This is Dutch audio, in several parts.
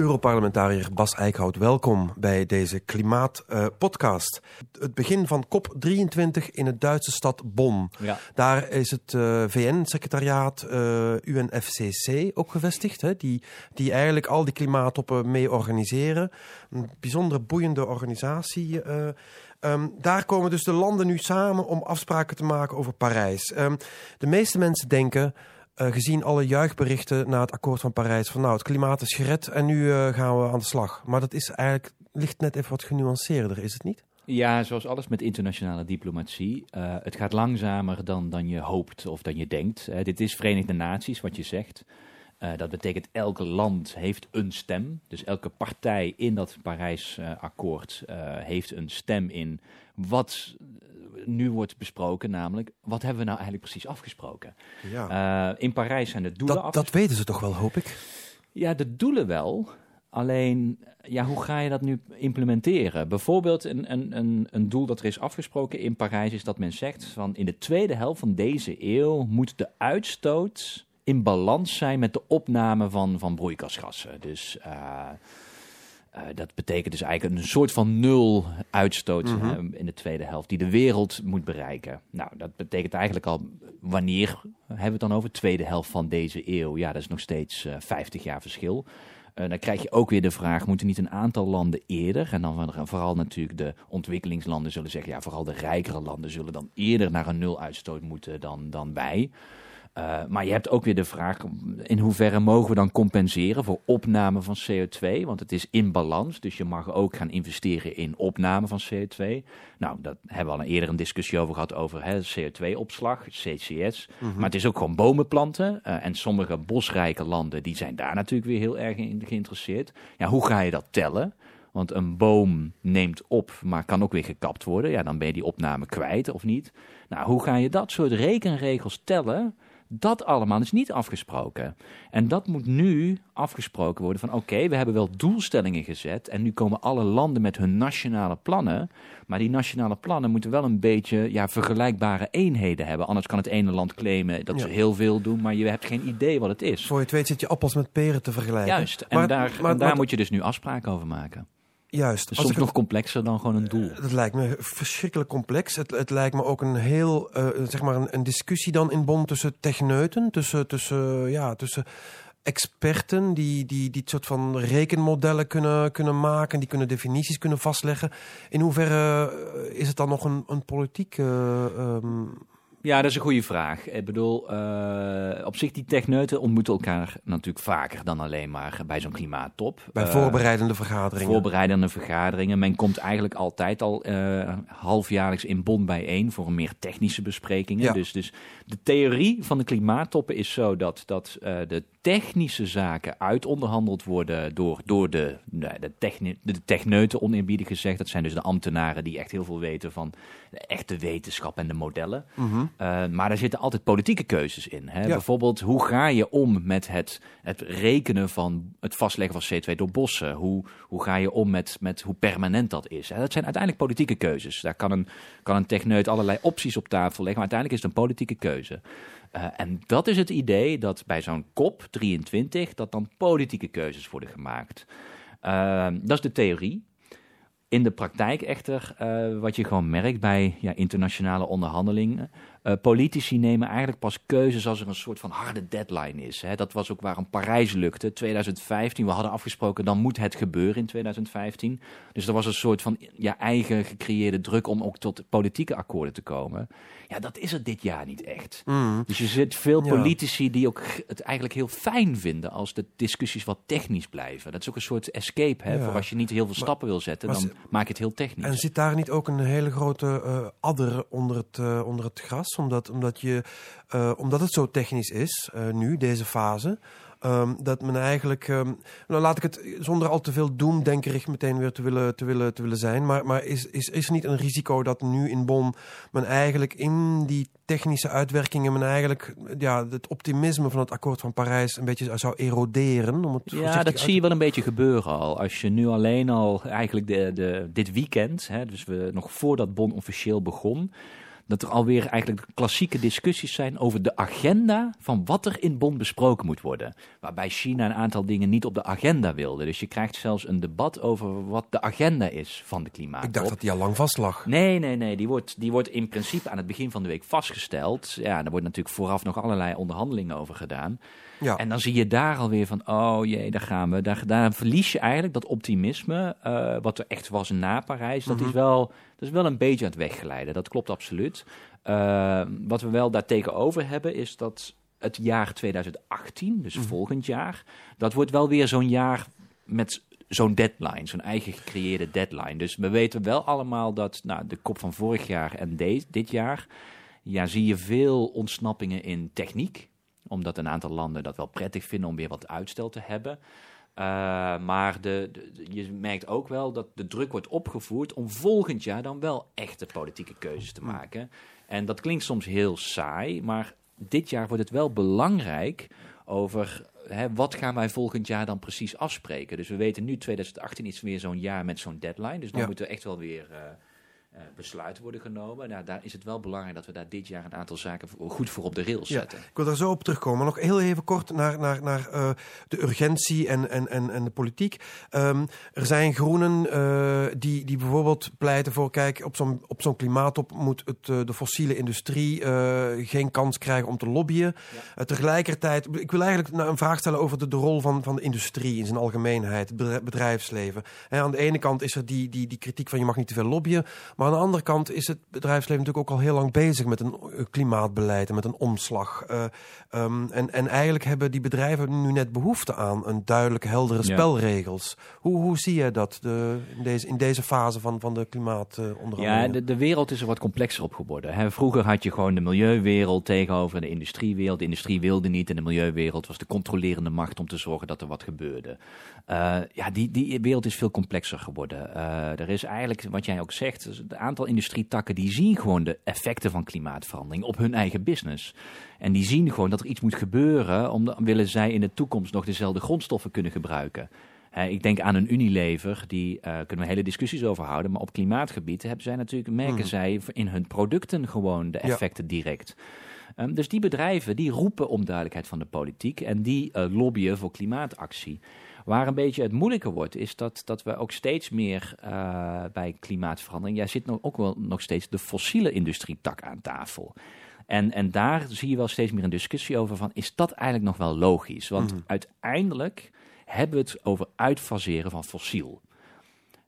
Europarlementariër Bas Eickhout, welkom bij deze klimaatpodcast. het begin van COP23 in de Duitse stad Bonn. Ja. Daar is het uh, VN-secretariaat uh, UNFCC ook gevestigd, hè, die, die eigenlijk al die klimaattoppen mee organiseren. Een bijzonder boeiende organisatie. Um, daar komen dus de landen nu samen om afspraken te maken over Parijs. Um, de meeste mensen denken, uh, gezien alle juichberichten na het akkoord van Parijs, van nou het klimaat is gered en nu uh, gaan we aan de slag. Maar dat is eigenlijk, ligt net even wat genuanceerder, is het niet? Ja, zoals alles met internationale diplomatie. Uh, het gaat langzamer dan, dan je hoopt of dan je denkt. dit is Verenigde Naties, wat je zegt. Uh, dat betekent elke land heeft een stem. Dus elke partij in dat Parijsakkoord uh, heeft een stem in wat nu wordt besproken, namelijk wat hebben we nou eigenlijk precies afgesproken? Ja. Uh, in Parijs zijn de doelen dat, dat weten ze toch wel, hoop ik? Ja, de doelen wel. Alleen, ja, hoe ga je dat nu implementeren? Bijvoorbeeld een, een, een, een doel dat er is afgesproken in Parijs is dat men zegt van in de tweede helft van deze eeuw moet de uitstoot in balans zijn met de opname van, van broeikasgassen. Dus uh, uh, dat betekent dus eigenlijk een soort van nul uitstoot mm -hmm. uh, in de tweede helft die de wereld moet bereiken. Nou, dat betekent eigenlijk al wanneer hebben we het dan over? Tweede helft van deze eeuw. Ja, dat is nog steeds uh, 50 jaar verschil. Uh, dan krijg je ook weer de vraag, moeten niet een aantal landen eerder, en dan vooral natuurlijk de ontwikkelingslanden zullen zeggen, ja, vooral de rijkere landen zullen dan eerder naar een nul uitstoot moeten dan, dan wij. Uh, maar je hebt ook weer de vraag, in hoeverre mogen we dan compenseren voor opname van CO2? Want het is in balans, dus je mag ook gaan investeren in opname van CO2. Nou, daar hebben we al eerder een discussie over gehad over CO2-opslag, CCS. Mm -hmm. Maar het is ook gewoon bomen planten. Uh, en sommige bosrijke landen, die zijn daar natuurlijk weer heel erg in geïnteresseerd. Ja, hoe ga je dat tellen? Want een boom neemt op, maar kan ook weer gekapt worden. Ja, dan ben je die opname kwijt of niet. Nou, hoe ga je dat soort rekenregels tellen? Dat allemaal is niet afgesproken. En dat moet nu afgesproken worden van oké, okay, we hebben wel doelstellingen gezet en nu komen alle landen met hun nationale plannen. Maar die nationale plannen moeten wel een beetje ja, vergelijkbare eenheden hebben. Anders kan het ene land claimen dat ja. ze heel veel doen, maar je hebt geen idee wat het is. Voor je het weet zit je appels met peren te vergelijken. Juist, en maar, daar, maar, en daar maar, moet je dus nu afspraken over maken. Juist. Dus soms nog complexer dan gewoon een doel. Dat lijkt me verschrikkelijk complex. Het, het lijkt me ook een heel, uh, zeg maar een, een, discussie dan in Bonn tussen techneuten, tussen, tussen, ja, tussen experten die, die, die het soort van rekenmodellen kunnen, kunnen maken, die kunnen definities kunnen vastleggen. In hoeverre is het dan nog een, een politiek uh, um, ja, dat is een goede vraag. Ik bedoel, uh, op zich die techneuten ontmoeten elkaar natuurlijk vaker dan alleen maar bij zo'n klimaattop. Bij uh, voorbereidende vergaderingen. Voorbereidende vergaderingen. Men komt eigenlijk altijd al uh, halfjaarlijks in Bonn bijeen voor meer technische besprekingen. Ja. Dus, dus de theorie van de klimaattoppen is zo dat, dat de technische zaken uitonderhandeld worden door, door de, de, techni de techneuten, oneerbiedig gezegd. Dat zijn dus de ambtenaren die echt heel veel weten van de echte wetenschap en de modellen. Mm -hmm. Uh, maar daar zitten altijd politieke keuzes in. Hè? Ja. Bijvoorbeeld, hoe ga je om met het, het rekenen van het vastleggen van CO2 door bossen? Hoe, hoe ga je om met, met hoe permanent dat is? Hè? Dat zijn uiteindelijk politieke keuzes. Daar kan een, kan een techneut allerlei opties op tafel leggen, maar uiteindelijk is het een politieke keuze. Uh, en dat is het idee dat bij zo'n COP 23 dat dan politieke keuzes worden gemaakt. Uh, dat is de theorie. In de praktijk echter, uh, wat je gewoon merkt bij ja, internationale onderhandelingen, uh, politici nemen eigenlijk pas keuzes als er een soort van harde deadline is. Hè. Dat was ook waarom Parijs lukte. 2015, we hadden afgesproken, dan moet het gebeuren in 2015. Dus er was een soort van ja, eigen gecreëerde druk om ook tot politieke akkoorden te komen. Ja, dat is er dit jaar niet echt. Mm. Dus je ziet veel Ja. politici die ook het eigenlijk heel fijn vinden als de discussies wat technisch blijven. Dat is ook een soort escape, hè, Ja. voor als je niet heel veel stappen wil zetten, dan maak je het heel technisch. En zit daar niet ook een hele grote eh, adder onder het, eh, onder het gras? Omdat, omdat, je, eh, omdat het zo technisch is, eh, nu, deze fase. Ehm, dat men eigenlijk, ehm, nou laat ik het zonder al te veel doemdenkerig meteen weer te willen, te willen, te willen zijn, maar, maar is, is, is er niet een risico dat nu in Bonn men eigenlijk in die technische uitwerkingen men eigenlijk ja, het optimisme van het akkoord van Parijs een beetje zou eroderen? Om het ja, dat zie je wel een beetje gebeuren al. Als je nu alleen al eigenlijk de, de, dit weekend, hè, dus we nog voordat Bonn officieel begon, dat er alweer eigenlijk klassieke discussies zijn over de agenda van wat er in Bonn besproken moet worden. Waarbij China een aantal dingen niet op de agenda wilde. Dus je krijgt zelfs een debat over wat de agenda is van de klimaat. Ik dacht dat die al lang vast lag. Nee, nee, nee. Die wordt, die wordt in principe aan het begin van de week vastgesteld. Ja, daar wordt natuurlijk vooraf nog allerlei onderhandelingen over gedaan. Ja. En dan zie je daar alweer van, oh jee, daar gaan we. Daar, daar verlies je eigenlijk dat optimisme, uh, wat er echt was na Parijs. Dat, is mhm. wel, dat is wel een beetje aan het weggeleiden. Dat klopt absoluut. Uh, wat we wel daartegenover hebben, is dat het jaar 2018, dus mhm. volgend jaar, dat wordt wel weer zo'n jaar met zo'n deadline, zo'n eigen gecreëerde deadline. Dus we weten wel allemaal dat nou, de kop van vorig jaar en de, dit jaar, ja, zie je veel ontsnappingen in techniek omdat een aantal landen dat wel prettig vinden om weer wat uitstel te hebben. Uh, maar de, je merkt ook wel dat de druk wordt opgevoerd om volgend jaar dan wel echte politieke keuzes te maken. En dat klinkt soms heel saai, maar dit jaar wordt het wel belangrijk over hè, wat gaan wij volgend jaar dan precies afspreken. Dus we weten nu 2018 is weer zo'n jaar met zo'n deadline. Dus dan moeten we echt wel weer... Uh, uh, besluiten worden genomen. Nou, daar is het wel belangrijk dat we daar dit jaar een aantal zaken goed voor op de rails zetten. ik wil daar zo op terugkomen. Maar nog heel even kort naar, naar, naar uh, de urgentie en, en, en, en de politiek. Um, er zijn groenen uh, die, die bijvoorbeeld pleiten voor... kijk, op zo'n op zo'n klimaattop moet het, de fossiele industrie geen kans krijgen om te lobbyen. Ja. tegelijkertijd, ik wil eigenlijk nou een vraag stellen over de, de rol van, van de industrie in zijn algemeenheid, het bedrijfsleven. aan de ene kant is er die, die, die kritiek van je mag niet te veel lobbyen... Maar aan de andere kant is het bedrijfsleven natuurlijk ook al heel lang bezig met een eh, klimaatbeleid en met een omslag. Uh, um, en, en eigenlijk hebben die bedrijven nu net behoefte aan een duidelijke, heldere spelregels. Hoe, hoe zie je dat de, in, deze, in deze fase van, van de klimaatonderhandelingen? ja, de, de wereld is er wat complexer op geworden. Hè. Vroeger had je gewoon de milieuwereld tegenover de industriewereld. De industrie wilde niet en de milieuwereld was de controlerende macht om te zorgen dat er wat gebeurde. Uh, ja, die, die wereld is veel complexer geworden. Uh, er is eigenlijk, wat jij ook zegt, een aantal industrietakken die zien gewoon de effecten van klimaatverandering op hun eigen business. En die zien gewoon dat er iets moet gebeuren, om willen zij in de toekomst nog dezelfde grondstoffen kunnen gebruiken. ik denk aan een Unilever, die uh, kunnen we hele discussies over houden. Maar op klimaatgebied hebben zij natuurlijk, merken hmm. zij in hun producten gewoon de effecten direct. Um, dus die bedrijven die roepen om duidelijkheid van de politiek en die uh, lobbyen voor klimaatactie. Waar een beetje het moeilijker wordt, is dat, dat we ook steeds meer uh, bij klimaatverandering. Jij zit nog, ook wel nog steeds de fossiele industrietak aan tafel. En, en daar zie je wel steeds meer een discussie over van, is dat eigenlijk nog wel logisch? Want mhm. uiteindelijk hebben we het over uitfaseren van fossiel.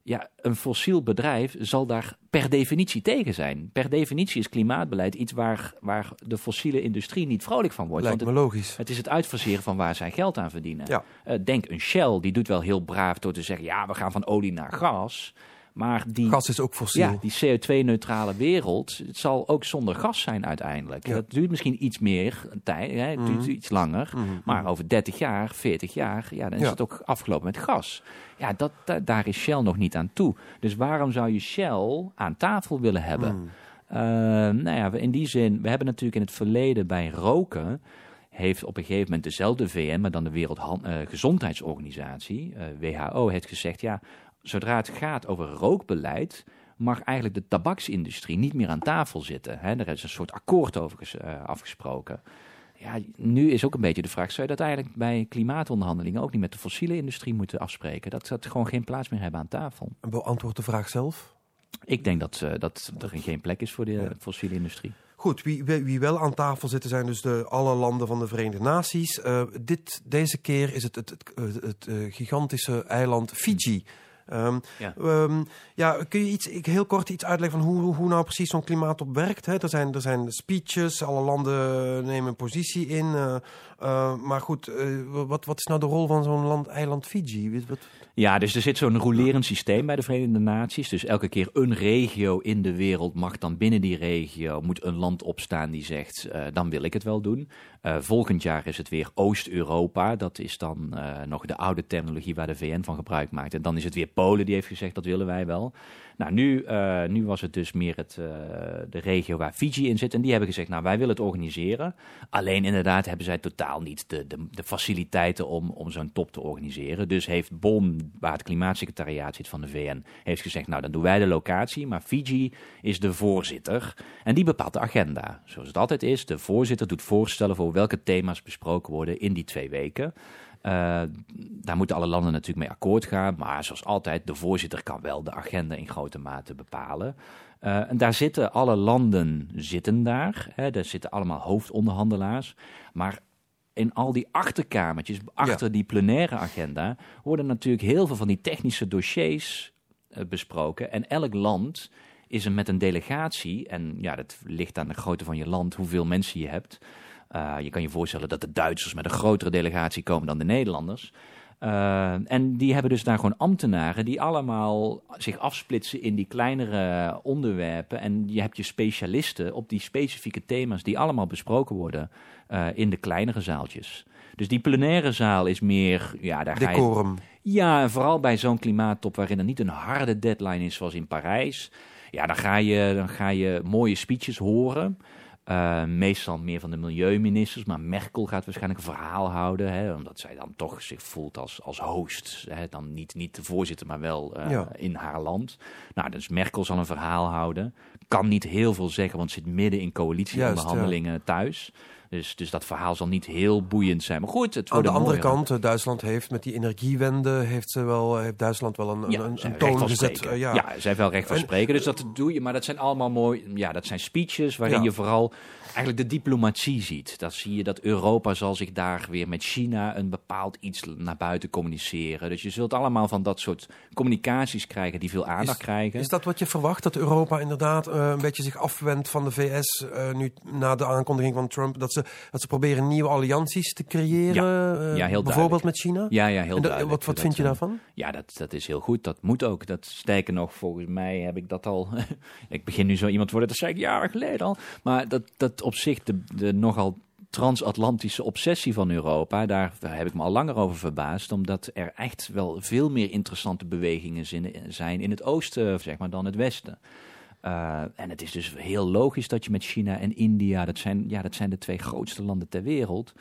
Ja, een fossiel bedrijf zal daar per definitie tegen zijn. Per definitie is klimaatbeleid iets waar, waar de fossiele industrie niet vrolijk van wordt. Lijkt want me logisch. Het is het uitfaseren van waar zij geld aan verdienen. Ja. Uh, denk een Shell, die doet wel heel braaf door te zeggen... ja, we gaan van olie naar gas... Maar die, gas is ook fossiel. Ja, die CO2-neutrale wereld, het zal ook zonder gas zijn uiteindelijk. Dat duurt misschien iets meer tijd, hè, het duurt mhm. iets langer. Mhm. Maar over 30 jaar, 40 jaar, ja, dan is het ook afgelopen met gas. Ja, dat, daar is Shell nog niet aan toe. Dus waarom zou je Shell aan tafel willen hebben? Mm. Uh, nou ja, in die zin, we hebben natuurlijk in het verleden bij roken heeft op een gegeven moment dezelfde VN, maar dan de Wereldgezondheidsorganisatie, uh, WHO, heeft gezegd, ja, zodra het gaat over rookbeleid, mag eigenlijk de tabaksindustrie niet meer aan tafel zitten. Hè? Er is een soort akkoord over uh, afgesproken. Ja, nu is ook een beetje de vraag, zou je dat eigenlijk bij klimaatonderhandelingen ook niet met de fossiele industrie moeten afspreken? Dat ze gewoon geen plaats meer hebben aan tafel. En beantwoord de vraag zelf? Ik denk dat, uh, dat er geen plek is voor de fossiele industrie. Goed, wie, wie, wel aan tafel zitten zijn dus de, alle landen van de Verenigde Naties. Uh, dit, deze keer is het het, het, het, het gigantische eiland Fiji Ehm, Ja. ehm, ja, kun je iets, ik, heel kort iets uitleggen van hoe, hoe nou precies zo'n klimaatop werkt? Hè? Er, zijn, er zijn speeches, alle landen nemen een positie in. eh, eh, maar goed, eh, wat, wat is nou de rol van zo'n land, eiland Fiji? Wat- wat- Ja, dus er zit zo'n rolerend systeem bij de Verenigde Naties. Dus elke keer een regio in de wereld mag dan binnen die regio... moet een land opstaan die zegt, dan wil ik het wel doen. Eh, volgend jaar is het weer Oost-Europa. Dat is dan eh, nog de oude terminologie waar de VN van gebruik maakt. En dan is het weer Polen die heeft gezegd, dat willen wij wel. Nou, nu, eh, nu was het dus meer het, eh, de regio waar Fiji in zit. En die hebben gezegd, nou, wij willen het organiseren. Alleen inderdaad hebben zij totaal niet de, de, faciliteiten om, om zo'n top te organiseren. Dus heeft Bonn, waar het klimaatsecretariaat zit van de VN, heeft gezegd, nou, dan doen wij de locatie. Maar Fiji is de voorzitter en die bepaalt de agenda. Zoals het altijd is, de voorzitter doet voorstellen voor welke thema's besproken worden in die twee weken. Eh, daar moeten alle landen natuurlijk mee akkoord gaan. Maar zoals altijd, de voorzitter kan wel de agenda in grote mate bepalen. Eh, en daar zitten alle landen zitten daar. Hè, daar zitten allemaal hoofdonderhandelaars. Maar in al die achterkamertjes, achter die plenaire agenda, worden natuurlijk heel veel van die technische dossiers eh, besproken. En elk land is er met een delegatie. En ja, dat ligt aan de grootte van je land, hoeveel mensen je hebt. Uh, je kan je voorstellen dat de Duitsers met een grotere delegatie komen dan de Nederlanders. Uh, en die hebben dus daar gewoon ambtenaren die allemaal zich afsplitsen in die kleinere onderwerpen. En je hebt je specialisten op die specifieke thema's die allemaal besproken worden uh, in de kleinere zaaltjes. Dus die plenaire zaal is meer... Ja, daar Decorum. Ga je, ja, en vooral bij zo'n klimaattop waarin er niet een harde deadline is zoals in Parijs. Ja, dan ga je, dan ga je mooie speeches horen... Uh, meestal meer van de milieuministers, maar Merkel gaat waarschijnlijk een verhaal houden, hè, omdat zij dan toch zich voelt als, als host. Hè, dan niet, niet de voorzitter, maar wel uh, ja. in haar land. Nou, dus Merkel zal een verhaal houden. Kan niet heel veel zeggen, want zit midden in coalitieonderhandelingen ja. thuis. Dus, dus dat verhaal zal niet heel boeiend zijn. Maar goed, het Aan de andere kant, Duitsland heeft met die energiewende... heeft, ze wel, heeft Duitsland wel een, ja, een, een toon gezet. Uh, ja. ja, ze heeft wel recht van spreken. Dus dat doe je. Maar dat zijn allemaal mooi... Ja, dat zijn speeches waarin ja. je vooral eigenlijk de diplomatie ziet. Dat zie je dat Europa zal zich daar weer met China... een bepaald iets naar buiten communiceren. Dus je zult allemaal van dat soort communicaties krijgen... die veel aandacht is, krijgen. Is dat wat je verwacht? Dat Europa inderdaad uh, een beetje zich afwendt van de VS... Uh, nu na de aankondiging van Trump... dat ze dat ze proberen nieuwe allianties te creëren, ja, ja, heel bijvoorbeeld met China? Ja, ja heel duidelijk. Wat, wat vind je daarvan? Ja, dat, dat is heel goed. Dat moet ook. Dat, sterker nog, volgens mij heb ik dat al... ik begin nu zo iemand worden, dat zei ik jaren geleden al. Maar dat, dat op zich de, de nogal transatlantische obsessie van Europa, daar, daar, heb ik me al langer over verbaasd, omdat er echt wel veel meer interessante bewegingen zijn in het oosten zeg maar, dan het westen. Uh, en het is dus heel logisch dat je met China en India, dat zijn, ja, dat zijn de twee grootste landen ter wereld,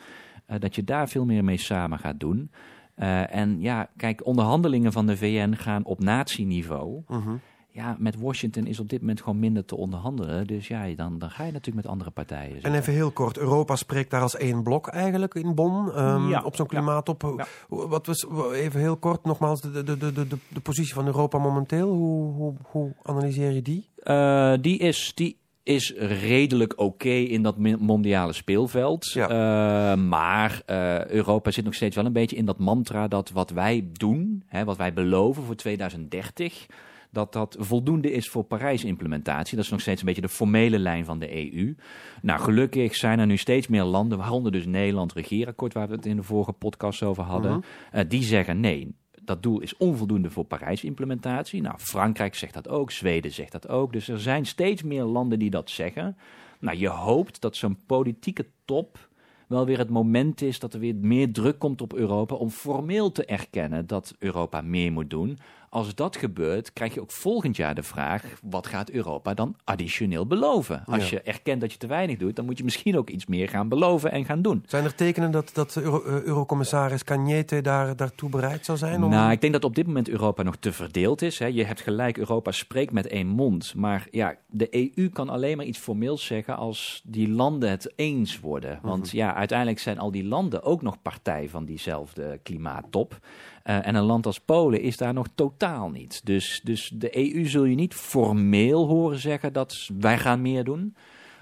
uh, dat je daar veel meer mee samen gaat doen. Uh, en ja, kijk, onderhandelingen van de VN gaan op natieniveau. Mhm. Uh -huh. Ja, met Washington is op dit moment gewoon minder te onderhandelen. Dus ja, dan, dan ga je natuurlijk met andere partijen. En even heel kort, Europa spreekt daar als één blok eigenlijk in Bonn. Um, ja, op zo'n klimaattop. Ja, ja. Wat was, even heel kort, nogmaals, de, de, de, de, de positie van Europa momenteel. Hoe, hoe, hoe analyseer je die? Uh, die is... Die is redelijk oké okay in dat mondiale speelveld. Ja. Uh, maar uh, Europa zit nog steeds wel een beetje in dat mantra dat wat wij doen, hè, wat wij beloven voor 2030, dat dat voldoende is voor Parijs-implementatie. Dat is nog steeds een beetje de formele lijn van de EU. Nou, gelukkig zijn er nu steeds meer landen, waaronder dus Nederland, regeerakkoord, waar we het in de vorige podcast over hadden, Mhm. die zeggen nee. Dat doel is onvoldoende voor Parijs-implementatie. Nou, Frankrijk zegt dat ook, Zweden zegt dat ook. Dus er zijn steeds meer landen die dat zeggen. Nou, je hoopt dat zo'n politieke top wel weer het moment is dat er weer meer druk komt op Europa om formeel te erkennen dat Europa meer moet doen. Als dat gebeurt, krijg je ook volgend jaar de vraag: wat gaat Europa dan additioneel beloven? Als Ja. je erkent dat je te weinig doet, dan moet je misschien ook iets meer gaan beloven en gaan doen. Zijn er tekenen dat, dat Euro, eh, Eurocommissaris Cañete daar, daartoe bereid zou zijn? Om... Nou, ik denk dat op dit moment Europa nog te verdeeld is. Hè. Je hebt gelijk, Europa spreekt met één mond. Maar ja, de EU kan alleen maar iets formeels zeggen als die landen het eens worden. Want ja, uiteindelijk zijn al die landen ook nog partij van diezelfde klimaattop. Uh, en een land als Polen is daar nog totaal niet. Dus, dus de EU zul je niet formeel horen zeggen dat wij gaan meer doen.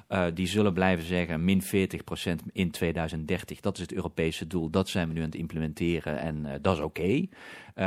Uh, die zullen blijven zeggen min 40% in 2030. Dat is het Europese doel. Dat zijn we nu aan het implementeren en uh, dat is oké.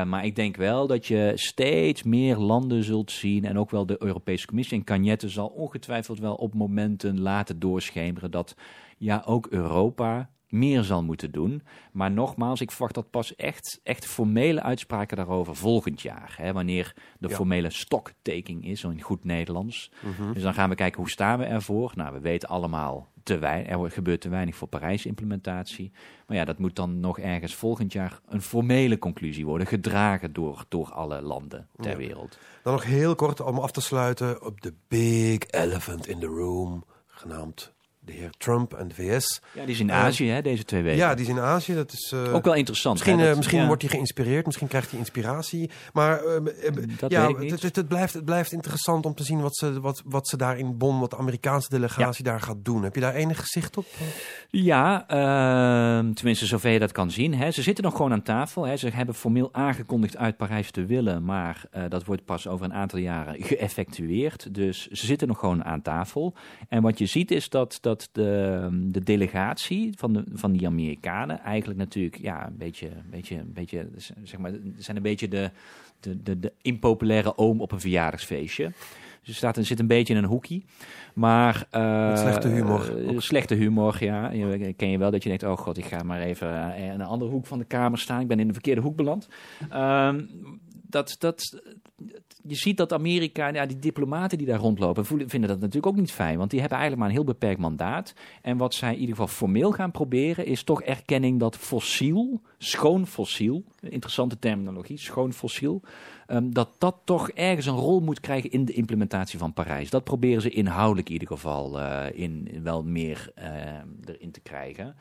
Maar ik denk wel dat je steeds meer landen zult zien. En ook wel de Europese Commissie. En Cagnette zal ongetwijfeld wel op momenten laten doorschemeren dat ja, ook Europa meer zal moeten doen. Maar nogmaals, ik verwacht dat pas echt, echt formele uitspraken daarover volgend jaar. Hè, wanneer de Ja. formele stocktaking is, zo in goed Nederlands. Mhm. Dus dan gaan we kijken hoe staan we ervoor. Nou, we weten allemaal, te wei- er gebeurt te weinig voor Parijs-implementatie. Maar ja, dat moet dan nog ergens volgend jaar een formele conclusie worden. Gedragen door, door alle landen ter Ja. wereld. Dan nog heel kort om af te sluiten op de big elephant in the room, genaamd de heer Trump en de VS. Ja, die is in Azië hè, deze twee weken. Ja, die is in Azië. Dat is eh, Ook wel interessant. Misschien, hè, eh, dat- misschien ja. wordt hij geïnspireerd, misschien krijgt hij inspiratie. Maar eh, Dat ja. Het, het, het blijft, het blijft interessant om te zien wat ze, wat, wat ze daar in Bonn, wat de Amerikaanse delegatie daar gaat doen. Heb je daar enig gezicht op? Ja, ehm, tenminste zover je dat kan zien. Hè. Ze zitten nog gewoon aan tafel. Hè. Ze hebben formeel aangekondigd uit Parijs te willen, maar dat wordt pas over een aantal jaren geëffectueerd. Dus ze zitten nog gewoon aan tafel. En wat je ziet is dat, dat de, de delegatie van, de, van die Amerikanen eigenlijk natuurlijk ja, een beetje, een beetje, een beetje zeg maar, zijn een beetje de, de, de, de impopulaire oom op een verjaardagsfeestje. Dus er staat, er zit een beetje in een hoekie. Maar, eh, slechte humor eh, slechte humor, ja. Je, ken je wel dat je denkt, oh god, ik ga maar even eh, in een andere hoek van de kamer staan. Ik ben in de verkeerde hoek beland. Ehm, dat, dat, je ziet dat Amerika, ja, die diplomaten die daar rondlopen, vinden dat natuurlijk ook niet fijn. Want die hebben eigenlijk maar een heel beperkt mandaat. En wat zij in ieder geval formeel gaan proberen, is toch erkenning dat fossiel, schoon fossiel, interessante terminologie, schoon fossiel, ehm, dat dat toch ergens een rol moet krijgen in de implementatie van Parijs. Dat proberen ze inhoudelijk in ieder geval eh, in, wel meer eh, erin te krijgen.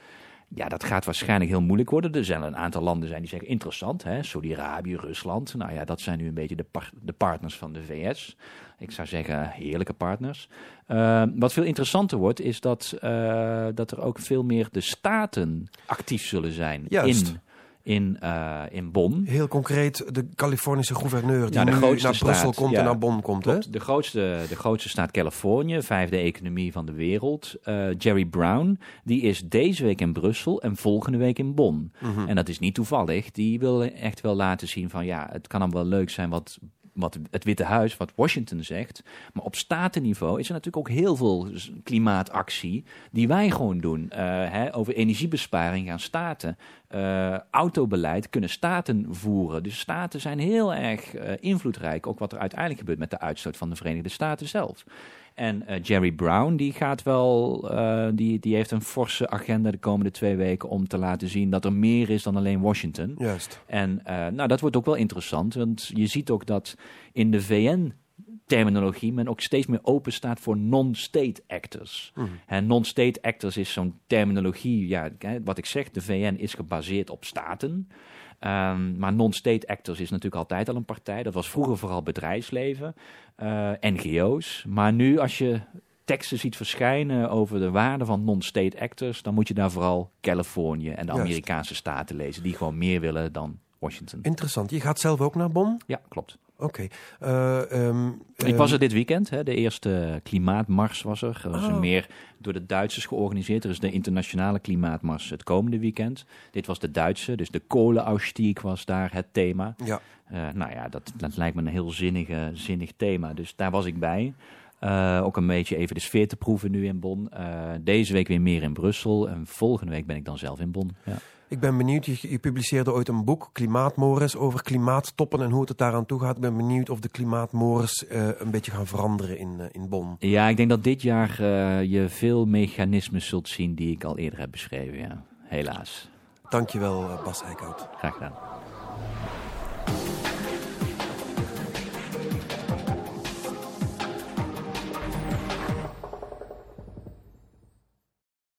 Ja, dat gaat waarschijnlijk heel moeilijk worden. Er zijn een aantal landen zijn die zeggen interessant, hè? Saudi-Arabië, Rusland. Nou ja, dat zijn nu een beetje de, par- de partners van de VS. Ik zou zeggen heerlijke partners. Uh, wat veel interessanter wordt, is dat, uh, dat er ook veel meer de staten actief zullen zijn Juist. in, in, uh, in Bonn. Heel concreet de Californische gouverneur die de grootste naar Brussel staat, komt ja. en naar Bonn komt. Hè? De grootste, de grootste staat Californië, vijfde economie van de wereld. Uh, Jerry Brown, die is deze week in Brussel en volgende week in Bonn. Mhm. En dat is niet toevallig. Die wil echt wel laten zien van ja, het kan dan wel leuk zijn wat, wat het Witte Huis, wat Washington zegt. Maar op statenniveau is er natuurlijk ook heel veel klimaatactie die wij gewoon doen. Uh, hè, over energiebesparing gaan staten. Uh, autobeleid kunnen staten voeren. Dus staten zijn heel erg uh, invloedrijk. Ook wat er uiteindelijk gebeurt met de uitstoot van de Verenigde Staten zelf. En uh, Jerry Brown, die gaat wel, uh, die, die heeft een forse agenda de komende twee weken om te laten zien dat er meer is dan alleen Washington. Juist. En uh, nou, dat wordt ook wel interessant, want je ziet ook dat in de VN terminologie men ook steeds meer open staat voor non-state actors. En non-state actors is zo'n terminologie, ja, wat ik zeg, de VN is gebaseerd op staten. Um, maar non-state actors is natuurlijk altijd al een partij. Dat was vroeger vooral bedrijfsleven, uh, NGO's. Maar nu als je teksten ziet verschijnen over de waarde van non-state actors, dan moet je daar vooral Californië en de Juist. Amerikaanse staten lezen, die gewoon meer willen dan Washington. Interessant. Je gaat zelf ook naar Bonn? Ja, klopt. Oké. Okay. Uh, um, ik was er dit weekend, hè, de eerste klimaatmars was er. Dat was Oh. meer door de Duitsers georganiseerd. Er is de internationale klimaatmars het komende weekend. Dit was de Duitse, dus de kolenausstieg was daar het thema. Ja. Uh, nou ja, dat, dat lijkt me een heel zinnige, zinnig thema. Dus daar was ik bij. Uh, ook een beetje even de sfeer te proeven nu in Bonn. Deze week weer meer in Brussel. En volgende week ben ik dan zelf in Bonn. Ja. Ik ben benieuwd, je, je, publiceerde ooit een boek, Klimaatmores, over klimaattoppen en hoe het daaraan toe gaat. Ik ben benieuwd of de klimaatmores uh, een beetje gaan veranderen in, uh, in Bonn. Ja, ik denk dat dit jaar uh, je veel mechanismen zult zien die ik al eerder heb beschreven. Ja. Helaas. Dankjewel, Bas Eickhout. Graag gedaan.